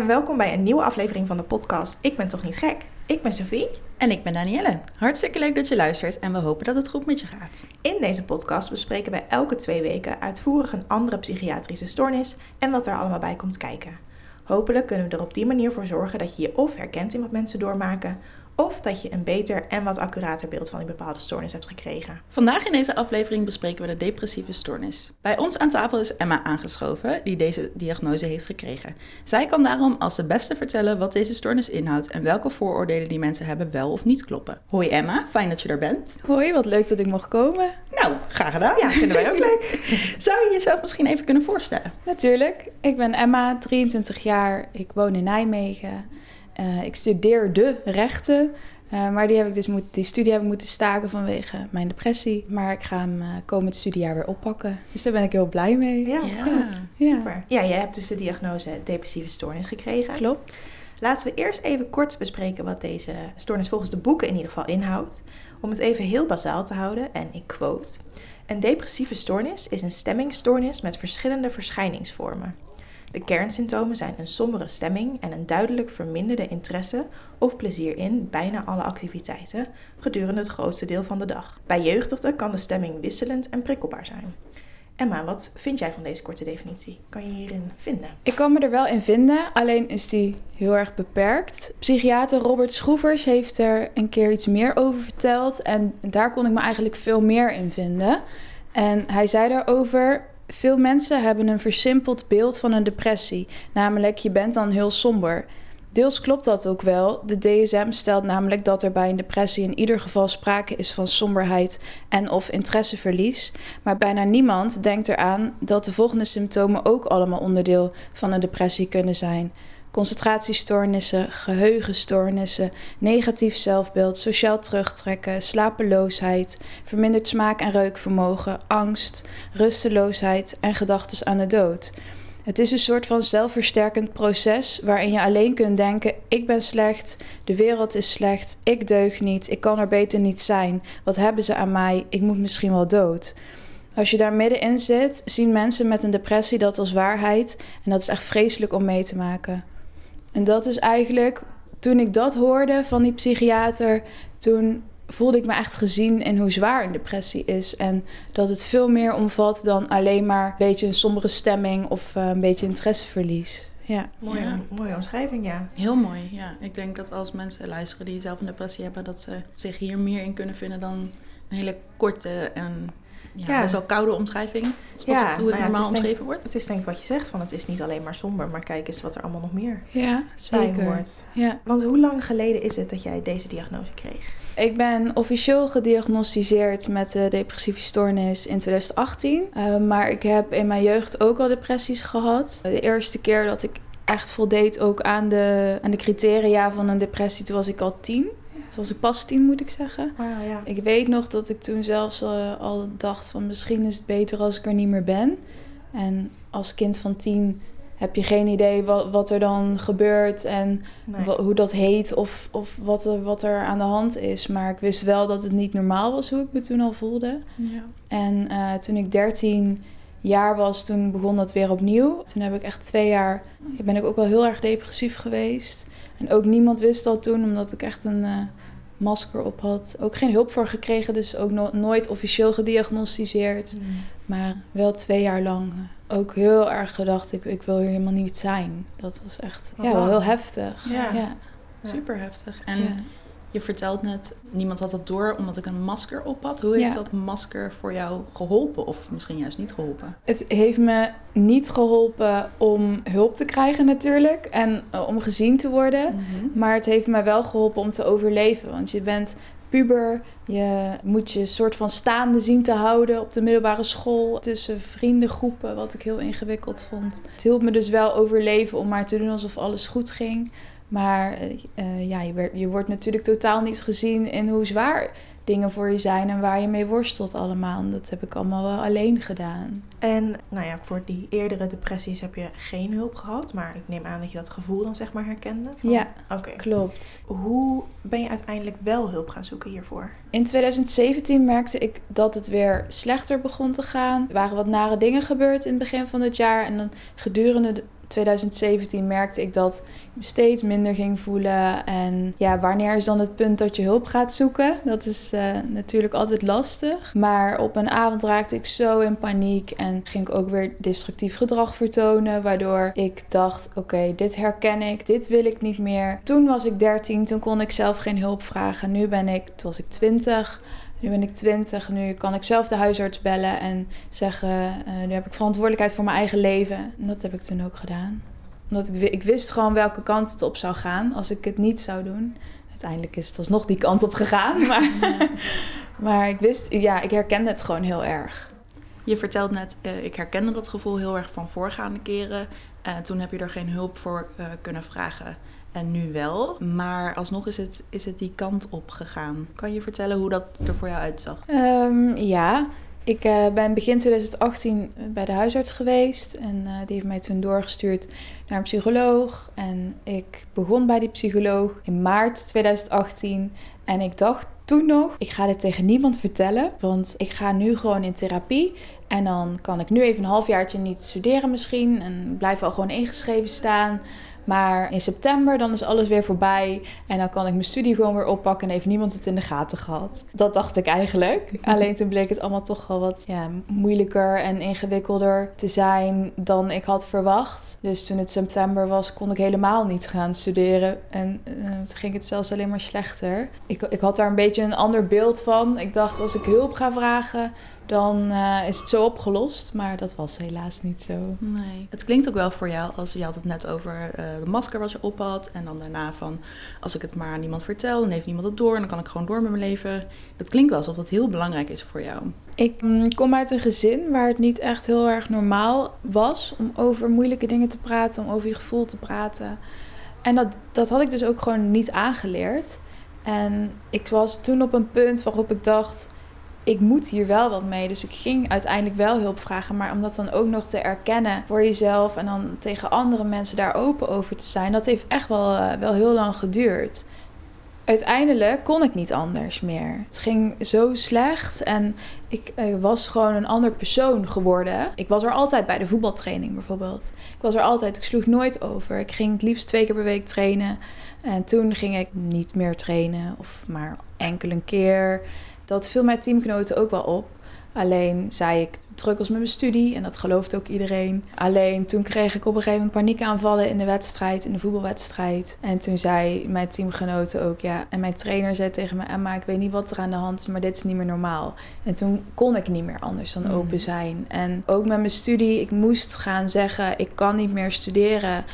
en welkom bij een nieuwe aflevering van de podcast Ik ben toch niet gek? Ik ben Sophie. En ik ben Danielle. Hartstikke leuk dat je luistert en we hopen dat het goed met je gaat. In deze podcast bespreken wij elke twee weken uitvoerig een andere psychiatrische stoornis en wat er allemaal bij komt kijken. Hopelijk kunnen we er op die manier voor zorgen dat je je of herkent in wat mensen doormaken, of dat je een beter en wat accurater beeld van die bepaalde stoornis hebt gekregen. Vandaag in deze aflevering bespreken we de depressieve stoornis. Bij ons aan tafel is Emma aangeschoven, die deze diagnose heeft gekregen. Zij kan daarom als de beste vertellen wat deze stoornis inhoudt en welke vooroordelen die mensen hebben wel of niet kloppen. Hoi Emma, fijn dat je er bent. Hoi, wat leuk dat ik mocht komen. Nou, graag gedaan. Ja, vinden wij ook leuk. Zou je jezelf misschien even kunnen voorstellen? Natuurlijk. Ik ben Emma, 23 jaar. Ik woon in Nijmegen. Uh, ik studeer de rechten. Uh, maar die, heb ik dus moet, die studie heb ik moeten staken vanwege mijn depressie. Maar ik ga hem uh, komend studiejaar weer oppakken. Dus daar ben ik heel blij mee. Ja, ja. goed. Super. Ja, jij hebt dus de diagnose depressieve stoornis gekregen. Klopt. Laten we eerst even kort bespreken wat deze stoornis volgens de boeken in ieder geval inhoudt. Om het even heel bazaal te houden, en ik quote... Een depressieve stoornis is een stemmingstoornis met verschillende verschijningsvormen. De kernsymptomen zijn een sombere stemming en een duidelijk verminderde interesse of plezier in bijna alle activiteiten gedurende het grootste deel van de dag. Bij jeugdigen kan de stemming wisselend en prikkelbaar zijn. Emma, wat vind jij van deze korte definitie? Kan je hierin vinden? Ik kan me er wel in vinden, alleen is die heel erg beperkt. Psychiater Robert Schroevers heeft er een keer iets meer over verteld en daar kon ik me eigenlijk veel meer in vinden. En hij zei daarover: veel mensen hebben een versimpeld beeld van een depressie, namelijk je bent dan heel somber. Deels klopt dat ook wel. De DSM stelt namelijk dat er bij een depressie in ieder geval sprake is van somberheid en of interesseverlies. Maar bijna niemand denkt eraan dat de volgende symptomen ook allemaal onderdeel van een depressie kunnen zijn concentratiestoornissen, geheugenstoornissen, negatief zelfbeeld, sociaal terugtrekken, slapeloosheid, verminderd smaak- en reukvermogen, angst, rusteloosheid en gedachten aan de dood. Het is een soort van zelfversterkend proces waarin je alleen kunt denken: ik ben slecht, de wereld is slecht, ik deug niet, ik kan er beter niet zijn. Wat hebben ze aan mij? Ik moet misschien wel dood. Als je daar middenin zit, zien mensen met een depressie dat als waarheid en dat is echt vreselijk om mee te maken. En dat is eigenlijk, toen ik dat hoorde van die psychiater, toen voelde ik me echt gezien in hoe zwaar een depressie is. En dat het veel meer omvat dan alleen maar een beetje een sombere stemming of uh, een beetje interesseverlies. Ja. Mooie, Ja. mooie omschrijving, ja. Heel mooi, ja. Ik denk dat als mensen luisteren die zelf een depressie hebben, dat ze zich hier meer in kunnen vinden dan een hele korte en ja, best wel koude omschrijving. Ja, hoe het nou ja, het normaal denk- omschreven wordt. Het is denk ik wat je zegt, van het is niet alleen maar somber, maar kijk eens wat er allemaal nog meer Ja, zeker. hoort. Ja. Want hoe lang geleden is het dat jij deze diagnose kreeg? Ik ben officieel gediagnosticeerd met de depressieve stoornis in 2018. Uh, maar ik heb in mijn jeugd ook al depressies gehad. De eerste keer dat ik echt voldeed ook aan de, aan de criteria van een depressie, toen was ik al tien. Toen was ik pas tien, moet ik zeggen. Wauw, ja. Ik weet nog dat ik toen zelfs eh, al dacht van misschien is het beter als ik er niet meer ben. En als kind van tien heb je geen idee wat, wat er dan gebeurt en Nee. hoe dat heet of, of wat, er, wat er aan de hand is. Maar ik wist wel dat het niet normaal was hoe ik me toen al voelde. Ja. En eh, toen ik 13 jaar was, toen begon dat weer opnieuw. Toen heb ik echt twee jaar, ben ik ook wel heel erg depressief geweest. En ook niemand wist dat toen, omdat ik echt een eh, masker op had. Ook geen hulp voor gekregen, dus ook no- nooit officieel gediagnosticeerd. Mm. Maar wel twee jaar lang eh, ook heel erg gedacht, ik, ik wil hier helemaal niet zijn. Dat was echt ja, heel heftig. Ja. ja. Super heftig. En. Je vertelt net, niemand had dat door omdat ik een masker op had. Hoe heeft Ja. dat masker voor jou geholpen? Of misschien juist niet geholpen? Het heeft me niet geholpen om hulp te krijgen natuurlijk en eh, om gezien te worden. Maar het heeft me wel geholpen om te overleven. Want je bent puber, je moet je soort van staande zien te houden op de middelbare school. Tussen vriendengroepen, wat ik heel ingewikkeld vond. Het hielp me dus wel overleven om maar te doen alsof alles goed ging. Maar eh, eh, ja, je, werd, je wordt natuurlijk totaal niet gezien in hoe zwaar dingen voor je zijn en waar je mee worstelt allemaal. En dat heb ik allemaal wel alleen gedaan. En nou ja, voor die eerdere depressies heb je geen hulp gehad, maar ik neem aan dat je dat gevoel dan zeg maar herkende. van- Ja. Oké. Klopt. Hoe ben je uiteindelijk wel hulp gaan zoeken hiervoor? In 2017 merkte ik dat het weer slechter begon te gaan. Er waren wat nare dingen gebeurd in het begin van het jaar. En dan gedurende de- 2017 merkte ik dat ik me steeds minder ging voelen. En ja, wanneer is dan het punt dat je hulp gaat zoeken? Dat is uh, natuurlijk altijd lastig. Maar op een avond raakte ik zo in paniek en ging ik ook weer destructief gedrag vertonen. Waardoor ik dacht: oké, dit herken ik, dit wil ik niet meer. Toen was ik 13, toen kon ik zelf geen hulp vragen. Nu ben ik, toen was ik 20. Nu ben ik 20, nu kan ik zelf de huisarts bellen en zeggen: uh, Nu heb ik verantwoordelijkheid voor mijn eigen leven. En dat heb ik toen ook gedaan. Omdat ik, ik wist gewoon welke kant het op zou gaan als ik het niet zou doen. Uiteindelijk is het alsnog die kant op gegaan. Maar, maar ik wist, ja, ik herkende het gewoon heel erg. Je vertelt net, uh, ik herkende dat gevoel heel erg van voorgaande keren. En toen heb je er geen hulp voor uh, kunnen vragen nu wel. Maar alsnog is het, is het die kant op gegaan. Kan je vertellen hoe dat er voor jou uitzag? Um, ja, ik uh, ben begin 2018 bij de huisarts geweest. En uh, die heeft mij toen doorgestuurd naar een psycholoog. En ik begon bij die psycholoog in maart 2018. En ik dacht toen nog, ik ga dit tegen niemand vertellen. Want ik ga nu gewoon in therapie. En dan kan ik nu even een halfjaartje niet studeren misschien. En blijf al gewoon ingeschreven staan. Maar in september dan is alles weer voorbij. En dan kan ik mijn studie gewoon weer oppakken en heeft niemand het in de gaten gehad. Dat dacht ik eigenlijk. Alleen toen bleek het allemaal toch wel wat ja, moeilijker en ingewikkelder te zijn dan ik had verwacht. Dus toen het september was, kon ik helemaal niet gaan studeren. En uh, toen ging het zelfs alleen maar slechter. Ik, ik had daar een beetje een ander beeld van. Ik dacht, als ik hulp ga vragen, dan uh, is het zo opgelost. Maar dat was helaas niet zo. Nee. Het klinkt ook wel voor jou, als je had het net over uh, de masker wat je op had. En dan daarna van, als ik het maar aan niemand vertel, dan heeft niemand het door. En dan kan ik gewoon door met mijn leven. Dat klinkt wel alsof het heel belangrijk is voor jou. Ik mm, kom uit een gezin waar het niet echt heel erg normaal was om over moeilijke dingen te praten, om over je gevoel te praten. En dat, dat had ik dus ook gewoon niet aangeleerd. En ik was toen op een punt waarop ik dacht ik moet hier wel wat mee. Dus ik ging uiteindelijk wel hulp vragen. Maar om dat dan ook nog te erkennen voor jezelf en dan tegen andere mensen daar open over te zijn, dat heeft echt wel, uh, wel heel lang geduurd. Uiteindelijk kon ik niet anders meer. Het ging zo slecht en ik uh, was gewoon een ander persoon geworden. Ik was er altijd bij de voetbaltraining bijvoorbeeld. Ik was er altijd, ik sloeg nooit over. Ik ging het liefst twee keer per week trainen. En toen ging ik niet meer trainen of maar enkel een keer. Dat viel mijn teamgenoten ook wel op. Alleen zei ik druk als met mijn studie en dat gelooft ook iedereen. Alleen toen kreeg ik op een gegeven moment paniekaanvallen in de wedstrijd, in de voetbalwedstrijd. En toen zei mijn teamgenoten ook ja. En mijn trainer zei tegen me: Emma, ik weet niet wat er aan de hand is, maar dit is niet meer normaal. En toen kon ik niet meer anders dan open zijn. En ook met mijn studie, ik moest gaan zeggen: ik kan niet meer studeren.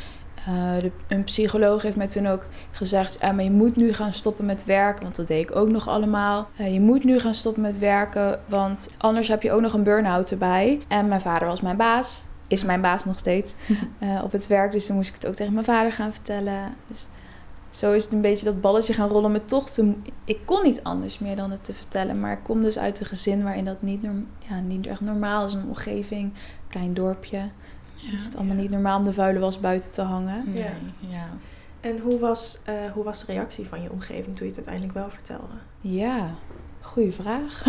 Uh, de, een psycholoog heeft mij toen ook gezegd: ah, maar je moet nu gaan stoppen met werken. Want dat deed ik ook nog allemaal. Uh, je moet nu gaan stoppen met werken, want anders heb je ook nog een burn-out erbij. En mijn vader was mijn baas. Is mijn baas nog steeds uh, op het werk. Dus toen moest ik het ook tegen mijn vader gaan vertellen. Dus zo is het een beetje dat balletje gaan rollen met toch te... Ik kon niet anders meer dan het te vertellen. Maar ik kom dus uit een gezin waarin dat niet, ja, niet echt normaal is. Een omgeving, klein dorpje. Ja, is het allemaal ja. niet normaal om de vuile was buiten te hangen. Ja. ja. En hoe was, uh, hoe was de reactie van je omgeving toen je het uiteindelijk wel vertelde? Ja, goede vraag.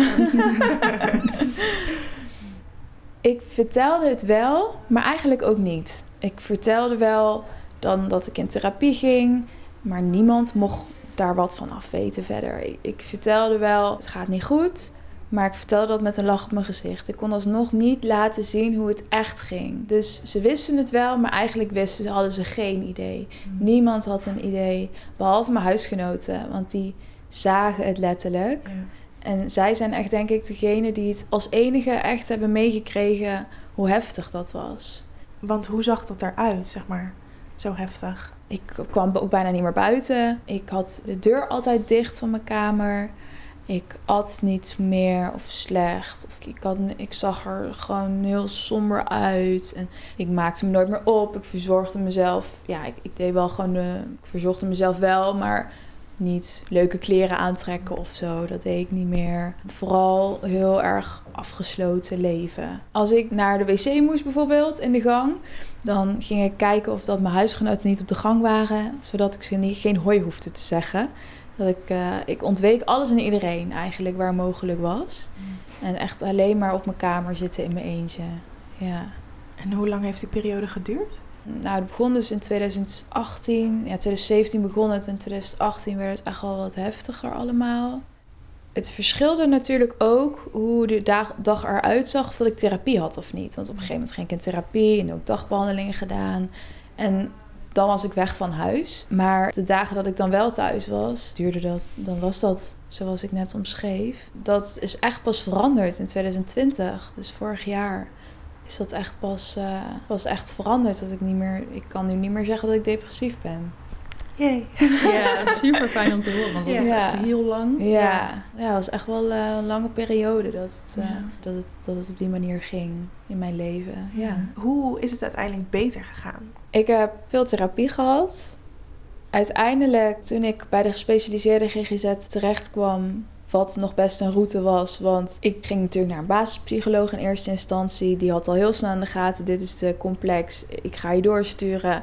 ik vertelde het wel, maar eigenlijk ook niet. Ik vertelde wel dan dat ik in therapie ging, maar niemand mocht daar wat van af weten verder. Ik vertelde wel, het gaat niet goed. Maar ik vertelde dat met een lach op mijn gezicht. Ik kon alsnog niet laten zien hoe het echt ging. Dus ze wisten het wel, maar eigenlijk wisten ze, hadden ze geen idee. Mm. Niemand had een idee, behalve mijn huisgenoten. Want die zagen het letterlijk. Ja. En zij zijn echt, denk ik, degene die het als enige echt hebben meegekregen hoe heftig dat was. Want hoe zag dat eruit, zeg maar, zo heftig? Ik kwam ook bijna niet meer buiten. Ik had de deur altijd dicht van mijn kamer. Ik at niet meer of slecht. Of ik, had, ik zag er gewoon heel somber uit. En ik maakte me nooit meer op. Ik verzorgde mezelf. Ja, ik, ik deed wel gewoon de. Ik verzorgde mezelf wel, maar niet leuke kleren aantrekken of zo. Dat deed ik niet meer. Vooral heel erg afgesloten leven. Als ik naar de wc moest bijvoorbeeld in de gang, dan ging ik kijken of dat mijn huisgenoten niet op de gang waren, zodat ik ze niet, geen hoi hoefde te zeggen. Dat ik, uh, ik ontweek alles en iedereen eigenlijk waar mogelijk was. Mm. En echt alleen maar op mijn kamer zitten in mijn eentje. Ja. En hoe lang heeft die periode geduurd? Nou, het begon dus in 2018. Ja, 2017 begon het en in 2018 werd het echt wel wat heftiger allemaal. Het verschilde natuurlijk ook hoe de dag, dag eruit zag of dat ik therapie had of niet. Want op een gegeven moment ging ik in therapie en ook dagbehandelingen gedaan. En dan was ik weg van huis. Maar de dagen dat ik dan wel thuis was, duurde dat, dan was dat zoals ik net omschreef. Dat is echt pas veranderd in 2020, dus vorig jaar is dat echt pas, uh, pas echt veranderd. Dat ik niet meer, ik kan nu niet meer zeggen dat ik depressief ben. Jee. Ja, super fijn om te horen, want dat Ja. is echt heel lang. Ja, ja. het was echt wel eh, een lange periode dat het, eh, Ja. dat, het, dat het op die manier ging in mijn leven. Ja. Hoe is het uiteindelijk beter gegaan? Ik heb veel therapie gehad. Uiteindelijk, toen ik bij de gespecialiseerde GGZ terecht kwam, wat nog best een route was, want ik ging natuurlijk naar een basispsycholoog in eerste instantie. Die had al heel snel in de gaten, dit is te complex, ik ga je doorsturen.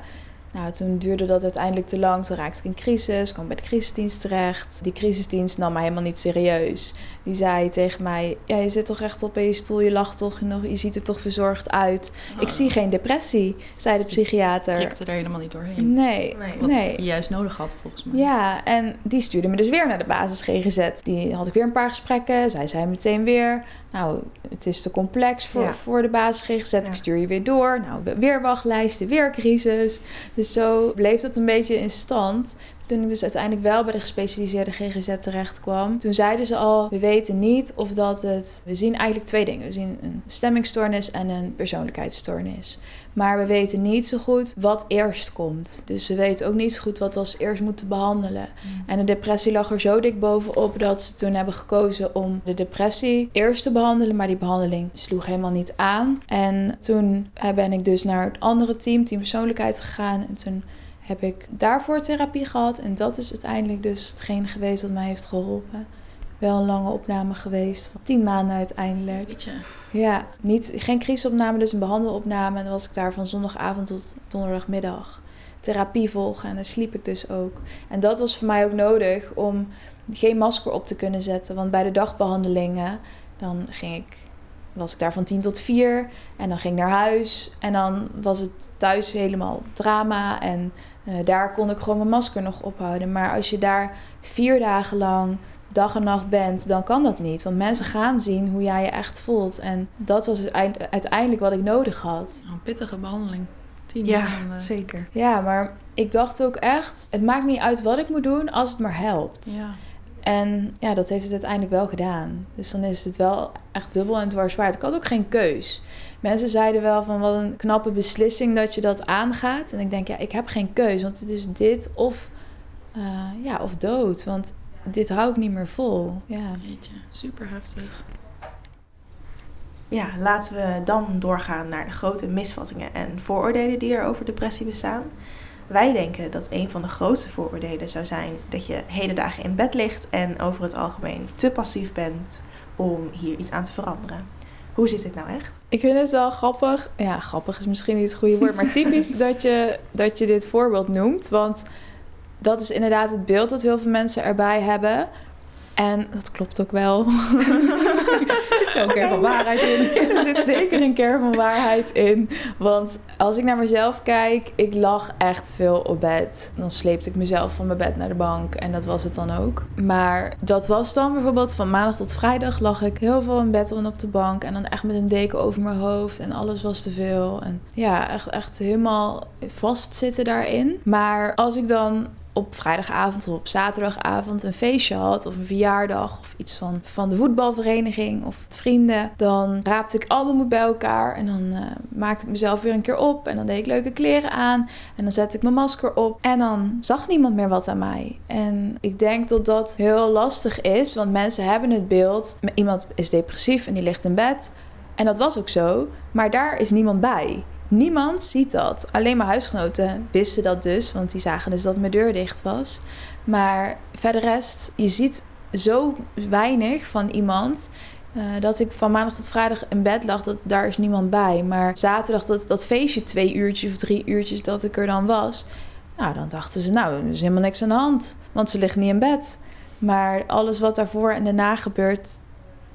Nou, toen duurde dat uiteindelijk te lang. Toen raakte ik in crisis, kwam bij de crisisdienst terecht. Die crisisdienst nam mij helemaal niet serieus. Die zei tegen mij, ja, je zit toch echt op in je stoel, je lacht toch, je, nog, je ziet er toch verzorgd uit. Ik zie geen depressie, zei de psychiater. prikte er helemaal niet doorheen. Nee, Nee. Wat nee. je juist nodig had, volgens mij. Ja, en die stuurde me dus weer naar de basis GGZ. Die had ik weer een paar gesprekken. Zij zei meteen weer, nou, het is te complex voor, Ja. voor de basis GGZ. Ja. Ik stuur je weer door. Nou, weer wachtlijsten, weer crisis. Dus zo bleef dat een beetje in stand. Toen ik dus uiteindelijk wel bij de gespecialiseerde GGZ terecht kwam, toen zeiden ze al: we weten niet of dat het. We zien eigenlijk twee dingen. We zien een stemmingstoornis en een persoonlijkheidsstoornis. Maar we weten niet zo goed wat eerst komt. Dus we weten ook niet zo goed wat we als eerst moeten behandelen. En de depressie lag er zo dik bovenop dat ze toen hebben gekozen om de depressie eerst te behandelen. Maar die behandeling sloeg helemaal niet aan. En toen eh, ben ik dus naar het andere team, team persoonlijkheid gegaan. En toen heb ik daarvoor therapie gehad. En dat is uiteindelijk dus hetgeen geweest wat mij heeft geholpen. Wel een lange opname geweest, van tien maanden uiteindelijk. Weet je. Ja, niet, geen crisisopname, dus een behandelopname. En dan was ik daar van zondagavond tot donderdagmiddag. Therapie volgen en dan sliep ik dus ook. En dat was voor mij ook nodig om geen masker op te kunnen zetten. Want bij de dagbehandelingen, dan ging ik, was ik daar van tien tot vier. En dan ging ik naar huis. En dan was het thuis helemaal drama. En eh, daar kon ik gewoon mijn masker nog ophouden. Maar als je daar vier dagen lang dag en nacht bent, dan kan dat niet. Want mensen gaan zien hoe jij je echt voelt. En dat was uite- uiteindelijk wat ik nodig had. Nou, Een pittige behandeling. Tien Ja, maanden. zeker. Ja, maar ik dacht ook echt, het maakt niet uit wat ik moet doen als het maar helpt. Ja. En ja, dat heeft het uiteindelijk wel gedaan. Dus dan is het wel echt dubbel en dwars waard. Ik had ook geen keus. Mensen zeiden wel van wat een knappe beslissing dat je dat aangaat. En ik denk, ja, ik heb geen keus. Want het is dit of, eh, ja, of dood. Want dit hou ik niet meer vol. Ja. Jeetje, super heftig. Ja, laten we dan doorgaan naar de grote misvattingen en vooroordelen die er over depressie bestaan. Wij denken dat een van de grootste vooroordelen zou zijn dat je hele dagen in bed ligt en over het algemeen te passief bent om hier iets aan te veranderen. Hoe zit dit nou echt? Ik vind het wel grappig. Ja, grappig is misschien niet het goede woord, maar typisch dat je, dat je dit voorbeeld noemt. Want dat is inderdaad het beeld dat heel veel mensen erbij hebben. En dat klopt ook wel. Zit ook even waarheid in. er zit zeker een kern van waarheid in. Want als ik naar mezelf kijk, ik lag echt veel op bed. Dan sleepte ik mezelf van mijn bed naar de bank en dat was het dan ook. Maar dat was dan bijvoorbeeld van maandag tot vrijdag lag ik heel veel in bed en op de bank. En dan echt met een deken over mijn hoofd en alles was te veel. En ja, echt, echt helemaal vastzitten daarin. Maar als ik dan op vrijdagavond of op zaterdagavond een feestje had of een verjaardag of iets van, van de voetbalvereniging of vrienden, dan raapte ik al moed bij elkaar en dan eh, maakte ik mezelf weer een keer op en dan deed ik leuke kleren aan en dan zette ik mijn masker op en dan zag niemand meer wat aan mij. En ik denk dat dat heel lastig is, want mensen hebben het beeld, iemand is depressief en die ligt in bed en dat was ook zo, maar daar is niemand bij. Niemand ziet dat. Alleen mijn huisgenoten wisten dat dus, want die zagen dus dat mijn deur dicht was. Maar verder rest, je ziet zo weinig van iemand. eh, dat ik van maandag tot vrijdag in bed lag, dat, daar is niemand bij. Maar zaterdag, dat, dat feestje twee uurtjes of drie uurtjes dat ik er dan was. Nou, dan dachten ze, nou, er is helemaal niks aan de hand. Want ze liggen niet in bed. Maar alles wat daarvoor en daarna gebeurt,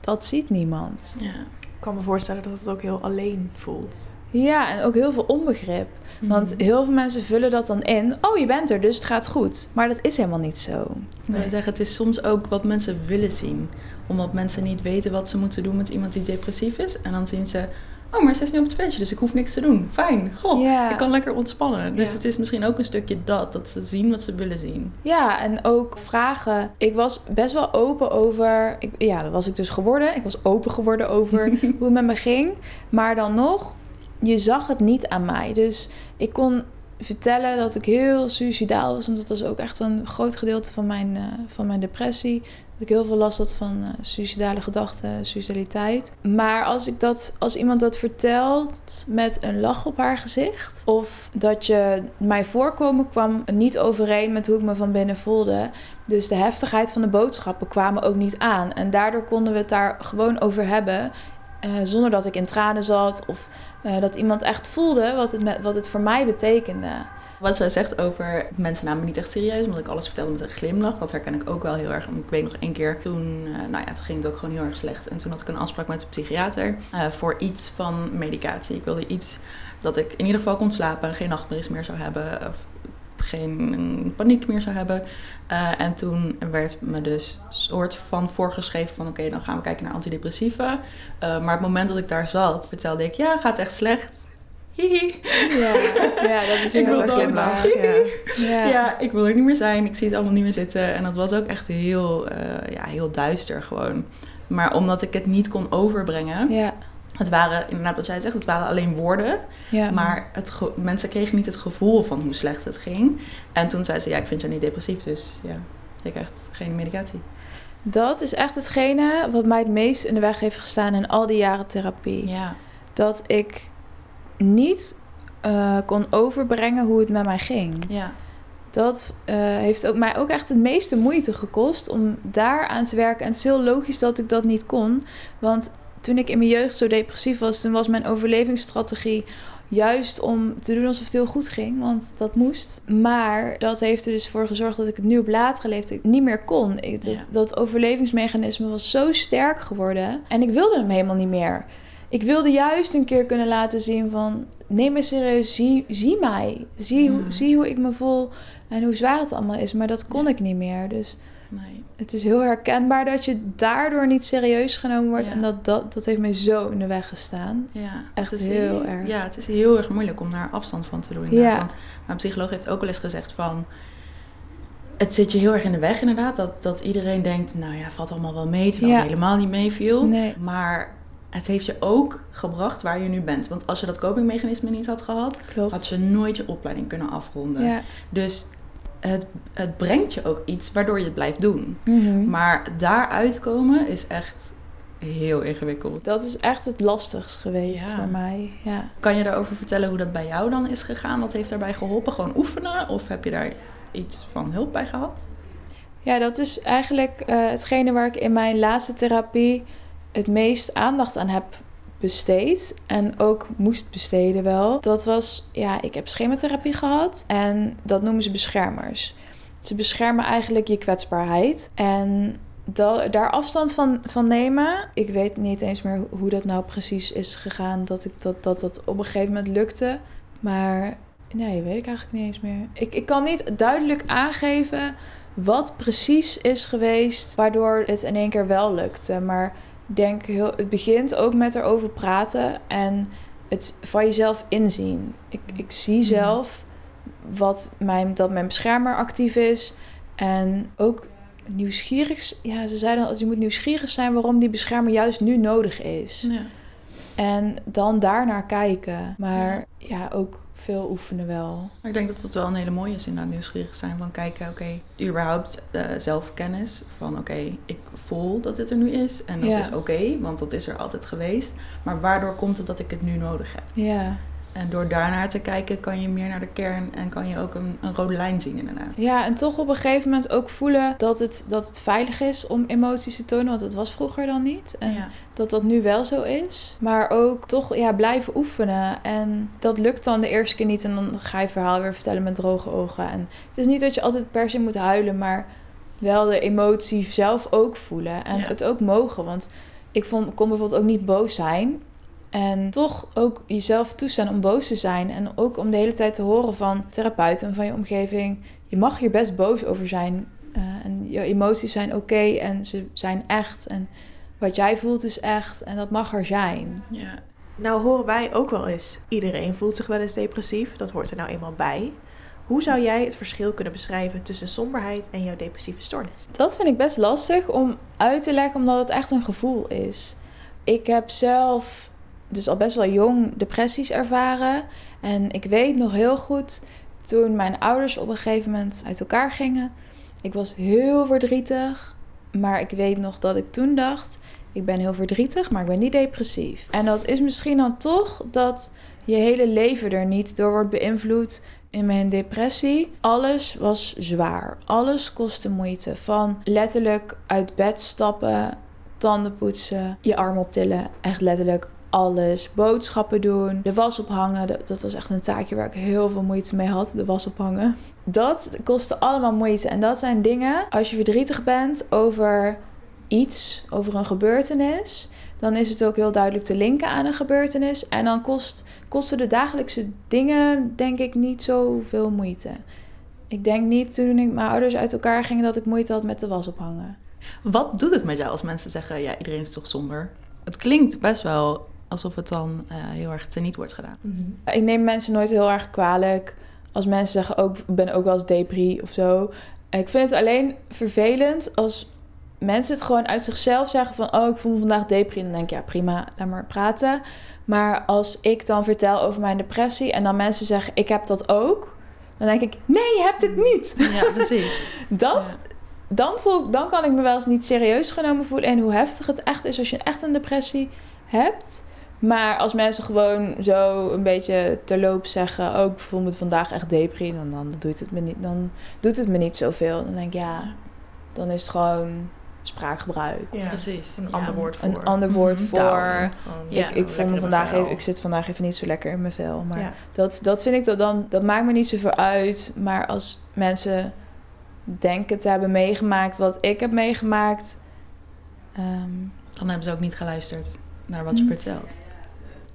dat ziet niemand. Ja. Ik kan me voorstellen dat het ook heel alleen voelt. Ja, en ook heel veel onbegrip. Want Mhm. heel veel mensen vullen dat dan in. Oh, je bent er, dus het gaat goed. Maar dat is helemaal niet zo. Ik wil zeggen, het is soms ook wat mensen willen zien. Omdat mensen niet weten wat ze moeten doen met iemand die depressief is. En dan zien ze, oh, maar ze is nu op het feestje, dus ik hoef niks te doen. Fijn, Ja. ik kan lekker ontspannen. Dus het is misschien ook een stukje dat, dat ze zien wat ze willen zien. Ja, en ook vragen. Ik was best wel open over. Ik, ja, dat was ik dus geworden. Ik was open geworden over hoe het met me ging. Maar dan nog, je zag het niet aan mij. Dus ik kon vertellen dat ik heel suicidaal was. Want dat was ook echt een groot gedeelte van mijn, eh, van mijn depressie. Dat ik heel veel last had van eh suicidale gedachten, suicidaliteit. Maar als, ik dat, als iemand dat vertelt met een lach op haar gezicht... of dat je mijn voorkomen kwam niet overeen met hoe ik me van binnen voelde... dus de heftigheid van de boodschappen kwamen ook niet aan. En daardoor konden we het daar gewoon over hebben... eh, zonder dat ik in tranen zat of eh, dat iemand echt voelde wat het, wat het voor mij betekende. Wat jij zegt over mensen namen me niet echt serieus, omdat ik alles vertelde met een glimlach. Dat herken ik ook wel heel erg. Ik weet nog één keer, toen, eh, nou ja, toen ging het ook gewoon heel erg slecht. En toen had ik een afspraak met een psychiater voor iets van medicatie. Ik wilde iets dat ik in ieder geval kon slapen, geen nachtmerries meer zou hebben, of geen paniek meer zou hebben. Eh, en toen werd me dus soort van voorgeschreven van oké, dan gaan we kijken naar antidepressiva. Eh, maar het moment dat ik daar zat, vertelde ik ja, gaat echt slecht. Hihi. Ja, ja dat is Ik wil glimlach. Ja. Ja. ik wil er niet meer zijn. Ik zie het allemaal niet meer zitten. En dat was ook echt heel, eh, ja, heel duister gewoon. Maar omdat ik het niet kon overbrengen. Ja, Het waren, inderdaad wat jij zegt, het waren alleen woorden. ja. Maar het mensen kregen niet het gevoel van hoe slecht het ging. En toen zei ze, ja, ik vind jou niet depressief. Dus ja, ik echt geen medicatie. dat is echt hetgene wat mij het meest in de weg heeft gestaan in al die jaren therapie. Ja. Dat ik niet eh, kon overbrengen hoe het met mij ging. Ja. Dat eh, heeft ook mij ook echt het meeste moeite gekost om daar aan te werken. En het is heel logisch dat ik dat niet kon. Want toen ik in mijn jeugd zo depressief was, toen was mijn overlevingsstrategie juist om te doen alsof het heel goed ging, want dat moest. Maar dat heeft er dus voor gezorgd dat ik het nu op latere leeftijd niet meer kon. Ik, dat, Ja. dat overlevingsmechanisme was zo sterk geworden en ik wilde hem helemaal niet meer. Ik wilde juist een keer kunnen laten zien van... neem me serieus, zie, zie mij. Zie, hoe, Mm. zie hoe ik me voel en hoe zwaar het allemaal is. Maar dat kon Ja. ik niet meer. Dus Nee. het is heel herkenbaar dat je daardoor niet serieus genomen wordt. Ja. En dat, dat, dat heeft mij zo in de weg gestaan. Ja, Echt het is heel erg. Ja, het is heel erg moeilijk om daar afstand van te doen. Ja. Want mijn psycholoog heeft ook wel eens gezegd van... Het zit je heel erg in de weg inderdaad. Dat, dat iedereen denkt, nou ja, valt allemaal wel mee. Terwijl Ja. het helemaal niet meeviel. Nee. Maar het heeft je ook gebracht waar je nu bent. Want als je dat copingmechanisme niet had gehad... had Klopt. je nooit je opleiding kunnen afronden. Ja. Dus het, het brengt je ook iets waardoor je het blijft doen. Mhm. Maar daaruit komen is echt heel ingewikkeld. Dat is echt het lastigst geweest Ja. voor mij. Ja. Kan je daarover vertellen hoe dat bij jou dan is gegaan? Wat heeft daarbij geholpen? Gewoon oefenen? Of heb je daar iets van hulp bij gehad? Ja, dat is eigenlijk eh, hetgene waar ik in mijn laatste therapie het meest aandacht aan heb besteed. En ook moest besteden wel. Dat was, ja, ik heb schematherapie gehad. En dat noemen ze beschermers. Ze beschermen eigenlijk je kwetsbaarheid. En da- daar afstand van, van nemen. Ik weet niet eens meer hoe dat nou precies is gegaan. Dat ik dat, dat, dat op een gegeven moment lukte. Maar nee, weet ik eigenlijk niet eens meer. Ik, ik kan niet duidelijk aangeven wat precies is geweest waardoor het in één keer wel lukte. Maar denk, heel, het begint ook met erover praten en het van jezelf inzien. Ik, ik zie zelf wat mijn, dat mijn beschermer actief is en ook nieuwsgierig. Ja, ze zeiden al, je moet nieuwsgierig zijn waarom die beschermer juist nu nodig is. Ja. En dan daarnaar kijken. Maar ja, ook veel oefenen wel. Maar ik denk dat dat wel een hele mooie is, inderdaad nieuwsgierig zijn. Van kijken, oké, überhaupt eh, zelfkennis. Van oké, ik voel dat dit er nu is. En dat Ja. is oké, want dat is er altijd geweest. Maar waardoor komt het dat ik het nu nodig heb? Ja. En door daarnaar te kijken kan je meer naar de kern en kan je ook een, een rode lijn zien inderdaad. Ja, en toch op een gegeven moment ook voelen dat het, dat het veilig is om emoties te tonen. Want dat was vroeger dan niet. En ja. dat dat nu wel zo is. Maar ook toch ja, blijven oefenen. En dat lukt dan de eerste keer niet. En dan ga je verhaal weer vertellen met droge ogen. En het is niet dat je altijd per se moet huilen. Maar wel de emotie zelf ook voelen. En Ja. het ook mogen. Want ik vond, kon bijvoorbeeld ook niet boos zijn. En toch ook jezelf toestaan om boos te zijn. En ook om de hele tijd te horen van therapeuten en van je omgeving. Je mag hier best boos over zijn. Uh, en je emoties zijn oké en ze zijn echt. En wat jij voelt is echt. En dat mag er zijn. Ja. Nou horen wij ook wel eens, iedereen voelt zich wel eens depressief. Dat hoort er nou eenmaal bij. Hoe zou jij het verschil kunnen beschrijven tussen somberheid en jouw depressieve stoornis? Dat vind ik best lastig om uit te leggen, omdat het echt een gevoel is. Ik heb zelf dus al best wel jong depressies ervaren. En ik weet nog heel goed toen mijn ouders op een gegeven moment uit elkaar gingen. Ik was heel verdrietig. Maar ik weet nog dat ik toen dacht: ik ben heel verdrietig, maar ik ben niet depressief. En dat is misschien dan toch dat je hele leven er niet door wordt beïnvloed. In mijn depressie, alles was zwaar. Alles kostte moeite. Van letterlijk uit bed stappen, tanden poetsen, je arm optillen. Echt letterlijk alles. Boodschappen doen, de was ophangen. Dat was echt een taakje waar ik heel veel moeite mee had. De was ophangen. Dat kostte allemaal moeite. En dat zijn dingen, als je verdrietig bent over iets, over een gebeurtenis, dan is het ook heel duidelijk te linken aan een gebeurtenis. En dan kost, kosten de dagelijkse dingen, denk ik, niet zoveel moeite. Ik denk niet toen ik mijn ouders uit elkaar gingen dat ik moeite had met de was ophangen. Wat doet het met jou als mensen zeggen, ja, iedereen is toch somber? Het klinkt best wel alsof het dan uh, heel erg teniet wordt gedaan. Mm Ik neem mensen nooit heel erg kwalijk. Als mensen zeggen, ook, ben ook wel eens depri of zo. Ik vind het alleen vervelend als mensen het gewoon uit zichzelf zeggen van... oh, ik voel me vandaag depri. Dan denk ik, ja, prima, laat maar praten. Maar als ik dan vertel over mijn depressie... en dan mensen zeggen, ik heb dat ook... dan denk ik, nee, je hebt het niet. Ja, precies. dat... Dan, voel, dan kan ik me wel eens niet serieus genomen voelen. En hoe heftig het echt is als je echt een depressie hebt. Maar als mensen gewoon zo een beetje terloop zeggen... oh, ik voel me vandaag echt depri... dan, dan, doet, het me niet, dan doet het me niet zoveel. Dan denk ik, ja, dan is het gewoon spraakgebruik. Ja, precies. Een ander woord voor. Een ander woord Mhm. voor. Taal. ik, ik voel me vandaag even, ik zit vandaag even niet zo lekker in mijn vel. Maar Ja. dat, dat vind ik dat dan, dat maakt me niet zoveel uit. Maar als mensen denken te hebben meegemaakt wat ik heb meegemaakt. ehm, Dan hebben ze ook niet geluisterd naar wat je Hm. vertelt.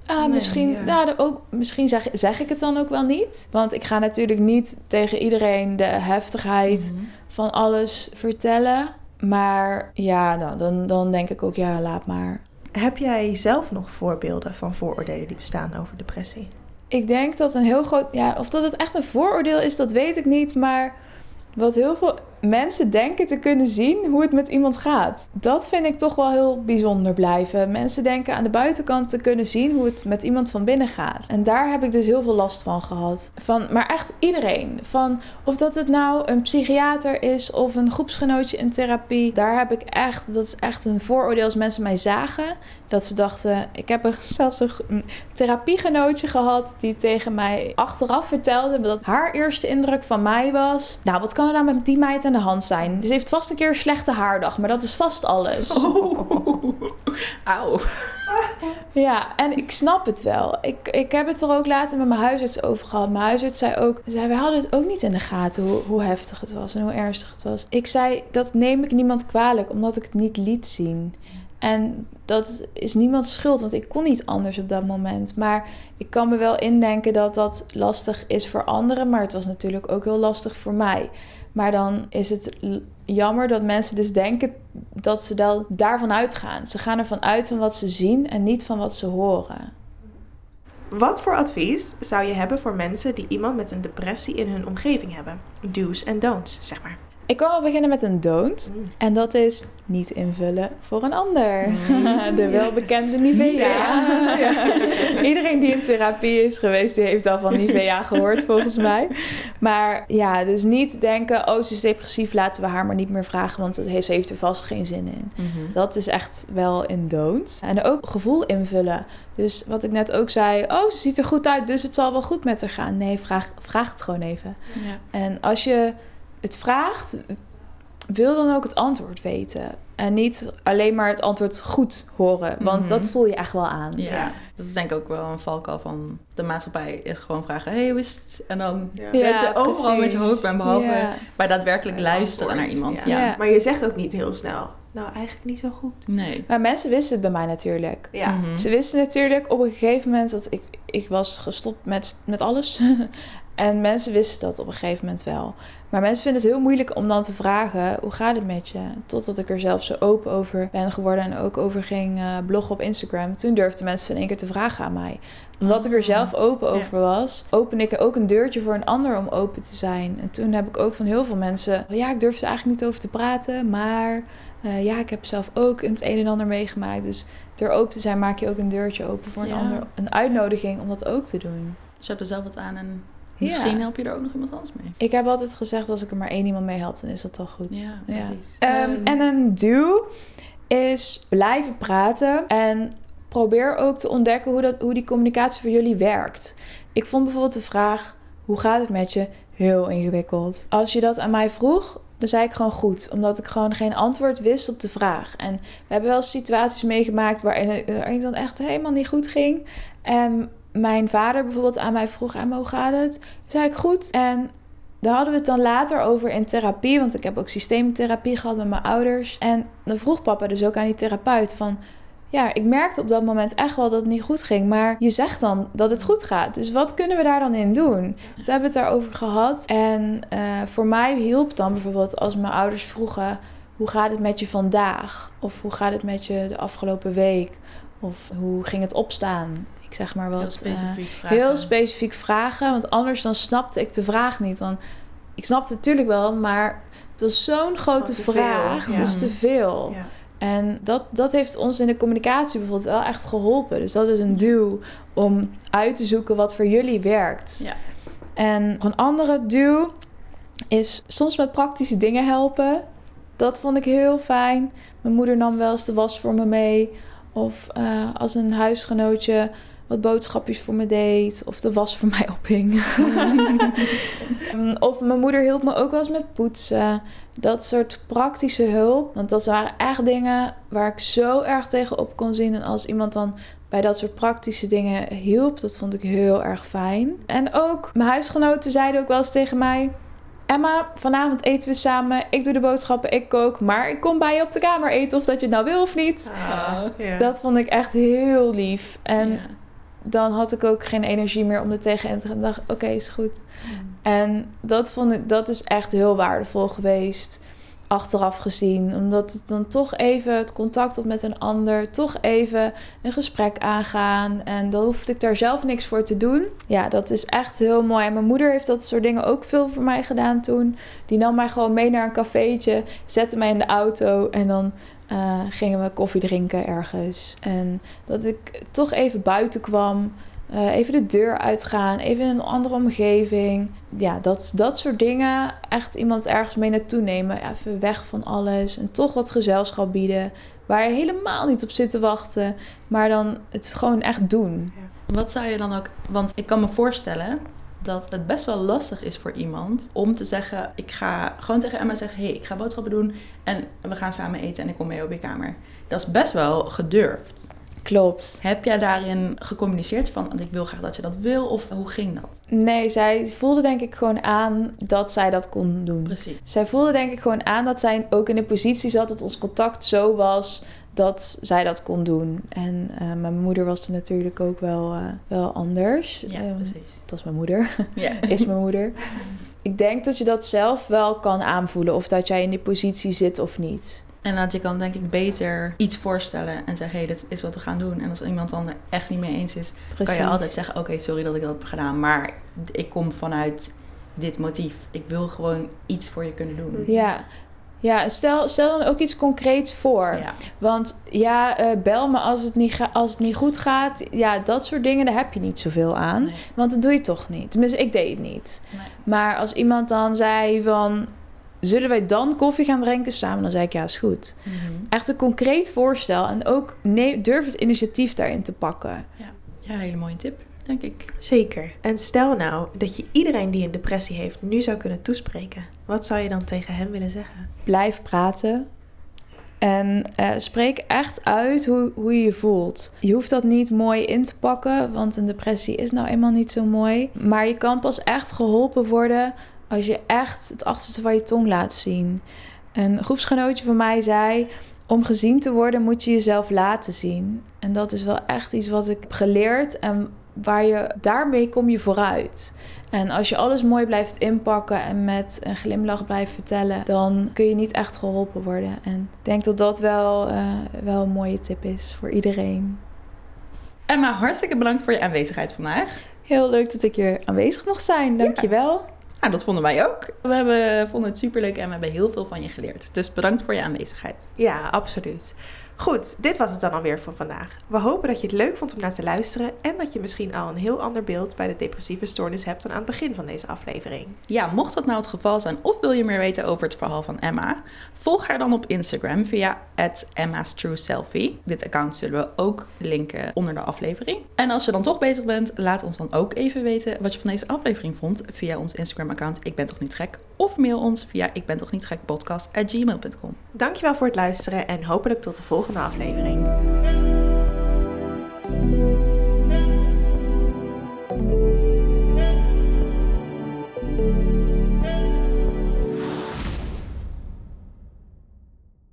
Ah, Nee, misschien, ja. nou, ook, misschien zeg, zeg ik het dan ook wel niet. Want ik ga natuurlijk niet tegen iedereen de heftigheid Mhm. van alles vertellen. Maar ja, nou, dan, dan denk ik ook, ja, laat maar. Heb jij zelf nog voorbeelden van vooroordelen die bestaan over depressie? Ik denk dat een heel groot. Ja, of dat het echt een vooroordeel is, dat weet ik niet. Maar wat heel veel mensen denken te kunnen zien hoe het met iemand gaat. Dat vind ik toch wel heel bijzonder blijven. Mensen denken aan de buitenkant te kunnen zien hoe het met iemand van binnen gaat. En daar heb ik dus heel veel last van gehad. Van, maar echt iedereen. Van of dat het nou een psychiater is of een groepsgenootje in therapie. Daar heb ik echt, dat is echt een vooroordeel als mensen mij zagen. Dat ze dachten, ik heb er zelfs een, therapiegenootje gehad die tegen mij achteraf vertelde dat haar eerste indruk van mij was. Nou, wat kan er nou met die meid aan de hand zijn? Ze heeft vast een keer een slechte haardag, maar dat is vast alles. Auw. Ja, en ik snap het wel. Ik, ik heb het er ook later met mijn huisarts over gehad. Mijn huisarts zei ook, zei, wij hadden het ook niet in de gaten hoe, hoe heftig het was en hoe ernstig het was. Ik zei, dat neem ik niemand kwalijk, omdat ik het niet liet zien. En dat is niemands schuld, want ik kon niet anders op dat moment. Maar ik kan me wel indenken dat dat lastig is voor anderen, maar het was natuurlijk ook heel lastig voor mij. Maar dan is het jammer dat mensen dus denken dat ze dan daarvan uitgaan. Ze gaan ervan uit van wat ze zien en niet van wat ze horen. Wat voor advies zou je hebben voor mensen die iemand met een depressie in hun omgeving hebben? Do's en don'ts, zeg maar. Ik kan wel beginnen met een don't. Mm. En dat is niet invullen voor een ander. Mm. De welbekende Nivea. Ja. Ja. Iedereen die in therapie is geweest, die heeft al van Nivea gehoord volgens mij. Maar ja, dus niet denken, oh ze is depressief, laten we haar maar niet meer vragen, want ze heeft er vast geen zin in. Mhm. Dat is echt wel een don't. En ook gevoel invullen. Dus wat ik net ook zei, oh ze ziet er goed uit, dus het zal wel goed met haar gaan. Nee, vraag, vraag het gewoon even. Ja. En als je het vraagt, wil dan ook het antwoord weten. En niet alleen maar het antwoord goed horen. Want Mhm. dat voel je echt wel aan. Ja, dat is denk ik ook wel een valkuil van de maatschappij. Is gewoon vragen, hey, hoe is het? En dan Ja. dat je overal met je hoofd bent, behalve Ja. bij daadwerkelijk luisteren antwoord, naar iemand. ja. Ja. Ja. Maar je zegt ook niet heel snel. Nou, eigenlijk niet zo goed. Nee. Maar mensen wisten het bij mij natuurlijk. Ja. Mhm. Ze wisten natuurlijk op een gegeven moment dat ik, ik was gestopt met, met alles. en mensen wisten dat op een gegeven moment wel. Maar mensen vinden het heel moeilijk om dan te vragen, hoe gaat het met je? Totdat ik er zelf zo open over ben geworden en ook over ging eh, bloggen op Instagram. Toen durfden mensen in één keer te vragen aan mij. Omdat ik er zelf open over was, opende ik ook een deurtje voor een ander om open te zijn. En toen heb ik ook van heel veel mensen, ja, ik durf er eigenlijk niet over te praten, maar... eh, ja, ik heb zelf ook het een en ander meegemaakt. Dus door open te zijn maak je ook een deurtje open voor een Ja. ander. Een uitnodiging om dat ook te doen. Dus je hebt er zelf wat aan en Ja. misschien help je er ook nog iemand anders mee. Ik heb altijd gezegd, als ik er maar één iemand mee help, dan is dat al goed. Ja, precies. Ehm, Ehm, en een do is blijven praten en probeer ook te ontdekken hoe, dat, hoe die communicatie voor jullie werkt. Ik vond bijvoorbeeld de vraag, hoe gaat het met je, heel ingewikkeld. Als je dat aan mij vroeg, dan zei ik gewoon goed, omdat ik gewoon geen antwoord wist op de vraag. En we hebben wel situaties meegemaakt waarin het waarin het dan echt helemaal niet goed ging. En mijn vader bijvoorbeeld aan mij vroeg, hoe gaat het? Zei ik goed. En daar hadden we het dan later over in therapie, want ik heb ook systeemtherapie gehad met mijn ouders. En dan vroeg papa dus ook aan die therapeut van... Ja, ik merkte op dat moment echt wel dat het niet goed ging. Maar je zegt dan dat het goed gaat. Dus wat kunnen we daar dan in doen? Toen hebben we het daarover gehad. En eh, voor mij hielp dan bijvoorbeeld als mijn ouders vroegen... Hoe gaat het met je vandaag? Of hoe gaat het met je de afgelopen week? Of hoe ging het opstaan? Ik zeg maar wat. Heel eh, specifiek vragen. heel specifiek vragen. Want anders dan snapte ik de vraag niet. Dan, ik snapte het natuurlijk wel, maar het was zo'n grote te veel, vraag. ja. Het was te veel. Ja. En dat, dat heeft ons in de communicatie bijvoorbeeld wel echt geholpen. Dus dat is een duw om uit te zoeken wat voor jullie werkt. Ja. En nog een andere duw is soms met praktische dingen helpen. Dat vond ik heel fijn. Mijn moeder nam wel eens de was voor me mee. Of eh, als een huisgenootje wat boodschapjes voor me deed. Of de was voor mij ophing. Mm, of mijn moeder hielp me ook wel eens met poetsen. Dat soort praktische hulp. Want dat waren echt dingen waar ik zo erg tegen op kon zien. En als iemand dan bij dat soort praktische dingen hielp, dat vond ik heel erg fijn. En ook mijn huisgenoten zeiden ook wel eens tegen mij... Emma, vanavond eten we samen. Ik doe de boodschappen, ik kook. Maar ik kom bij je op de kamer eten of dat je het nou wil of niet. Ah, ja. Dat vond ik echt heel lief. En. Dan had ik ook geen energie meer om er tegenin te gaan. Dacht, oké, is goed. En dat vond ik, dat is echt heel waardevol geweest. Achteraf gezien. Omdat het dan toch even het contact had met een ander. Toch even een gesprek aangaan. En dan hoefde ik daar zelf niks voor te doen. Ja, dat is echt heel mooi. En mijn moeder heeft dat soort dingen ook veel voor mij gedaan toen. Die nam mij gewoon mee naar een cafeetje. Zette mij in de auto. En dan eh, gingen we koffie drinken ergens. En dat ik toch even buiten kwam. Eh, even de deur uitgaan, even in een andere omgeving. Ja, dat, dat soort dingen. Echt iemand ergens mee naartoe nemen. Even weg van alles. En toch wat gezelschap bieden. Waar je helemaal niet op zit te wachten. Maar dan het gewoon echt doen. Wat zou je dan ook... Want ik kan me voorstellen dat het best wel lastig is voor iemand om te zeggen... Ik ga gewoon tegen Emma zeggen... hey, ik ga boodschappen doen en we gaan samen eten en ik kom mee op je kamer. Dat is best wel gedurfd. Klopt. Heb jij daarin gecommuniceerd van... want ik wil graag dat je dat wil of hoe ging dat? Nee, zij voelde denk ik gewoon aan dat zij dat kon doen. Precies. Zij voelde denk ik gewoon aan dat zij ook in de positie zat dat ons contact zo was dat zij dat kon doen. En eh, mijn moeder was er natuurlijk ook wel, eh, wel anders. Ja, Ehm, precies. dat is mijn moeder. Ja. is mijn moeder. Ik denk dat je dat zelf wel kan aanvoelen of dat jij in die positie zit of niet. En dat je kan denk ik beter iets voorstellen en zeggen... hé, hey, dit is wat we gaan doen. En als iemand dan er echt niet mee eens is... Precies. kan je altijd zeggen... oké, sorry dat ik dat heb gedaan... maar ik kom vanuit dit motief. Ik wil gewoon iets voor je kunnen doen. Ja, ja stel, stel dan ook iets concreets voor. Ja. Want ja, eh, bel me als het, niet ga- als het niet goed gaat. Ja, dat soort dingen, daar heb je niet zoveel aan. Nee. Want dat doe je toch niet. Tenminste, ik deed het niet. Nee. Maar als iemand dan zei van... Zullen wij dan koffie gaan drinken samen? Dan zei ik, ja, is goed. Mhm. Echt een concreet voorstel. En ook durf het initiatief daarin te pakken. Ja, hele mooie tip, denk ik. Zeker. En stel nou dat je iedereen die een depressie heeft nu zou kunnen toespreken. Wat zou je dan tegen hem willen zeggen? Blijf praten. En uh, spreek echt uit hoe, hoe je je voelt. Je hoeft dat niet mooi in te pakken, want een depressie is nou eenmaal niet zo mooi. Maar je kan pas echt geholpen worden als je echt het achterste van je tong laat zien. Een groepsgenootje van mij zei: om gezien te worden moet je jezelf laten zien. En dat is wel echt iets wat ik heb geleerd en waar je daarmee kom je vooruit. En als je alles mooi blijft inpakken en met een glimlach blijft vertellen, dan kun je niet echt geholpen worden. En ik denk dat dat wel, uh, wel een mooie tip is voor iedereen. Emma, hartstikke bedankt voor je aanwezigheid vandaag. Heel leuk dat ik hier aanwezig mocht zijn. Dankjewel. Ja. Nou, dat vonden wij ook. We hebben, vonden het superleuk en we hebben heel veel van je geleerd. Dus bedankt voor je aanwezigheid. Ja, absoluut. Goed, dit was het dan alweer voor vandaag. We hopen dat je het leuk vond om naar te luisteren en dat je misschien al een heel ander beeld bij de depressieve stoornis hebt dan aan het begin van deze aflevering. Ja, mocht dat nou het geval zijn of wil je meer weten over het verhaal van Emma, volg haar dan op Instagram via Emma's True Selfie. Dit account zullen we ook linken onder de aflevering. En als je dan toch bezig bent, laat ons dan ook even weten wat je van deze aflevering vond via ons Instagram account Ik ben toch niet gek of mail ons via ik ben toch niet gek podcast at gmail.com. Dankjewel voor het luisteren en hopelijk tot de volgende aflevering.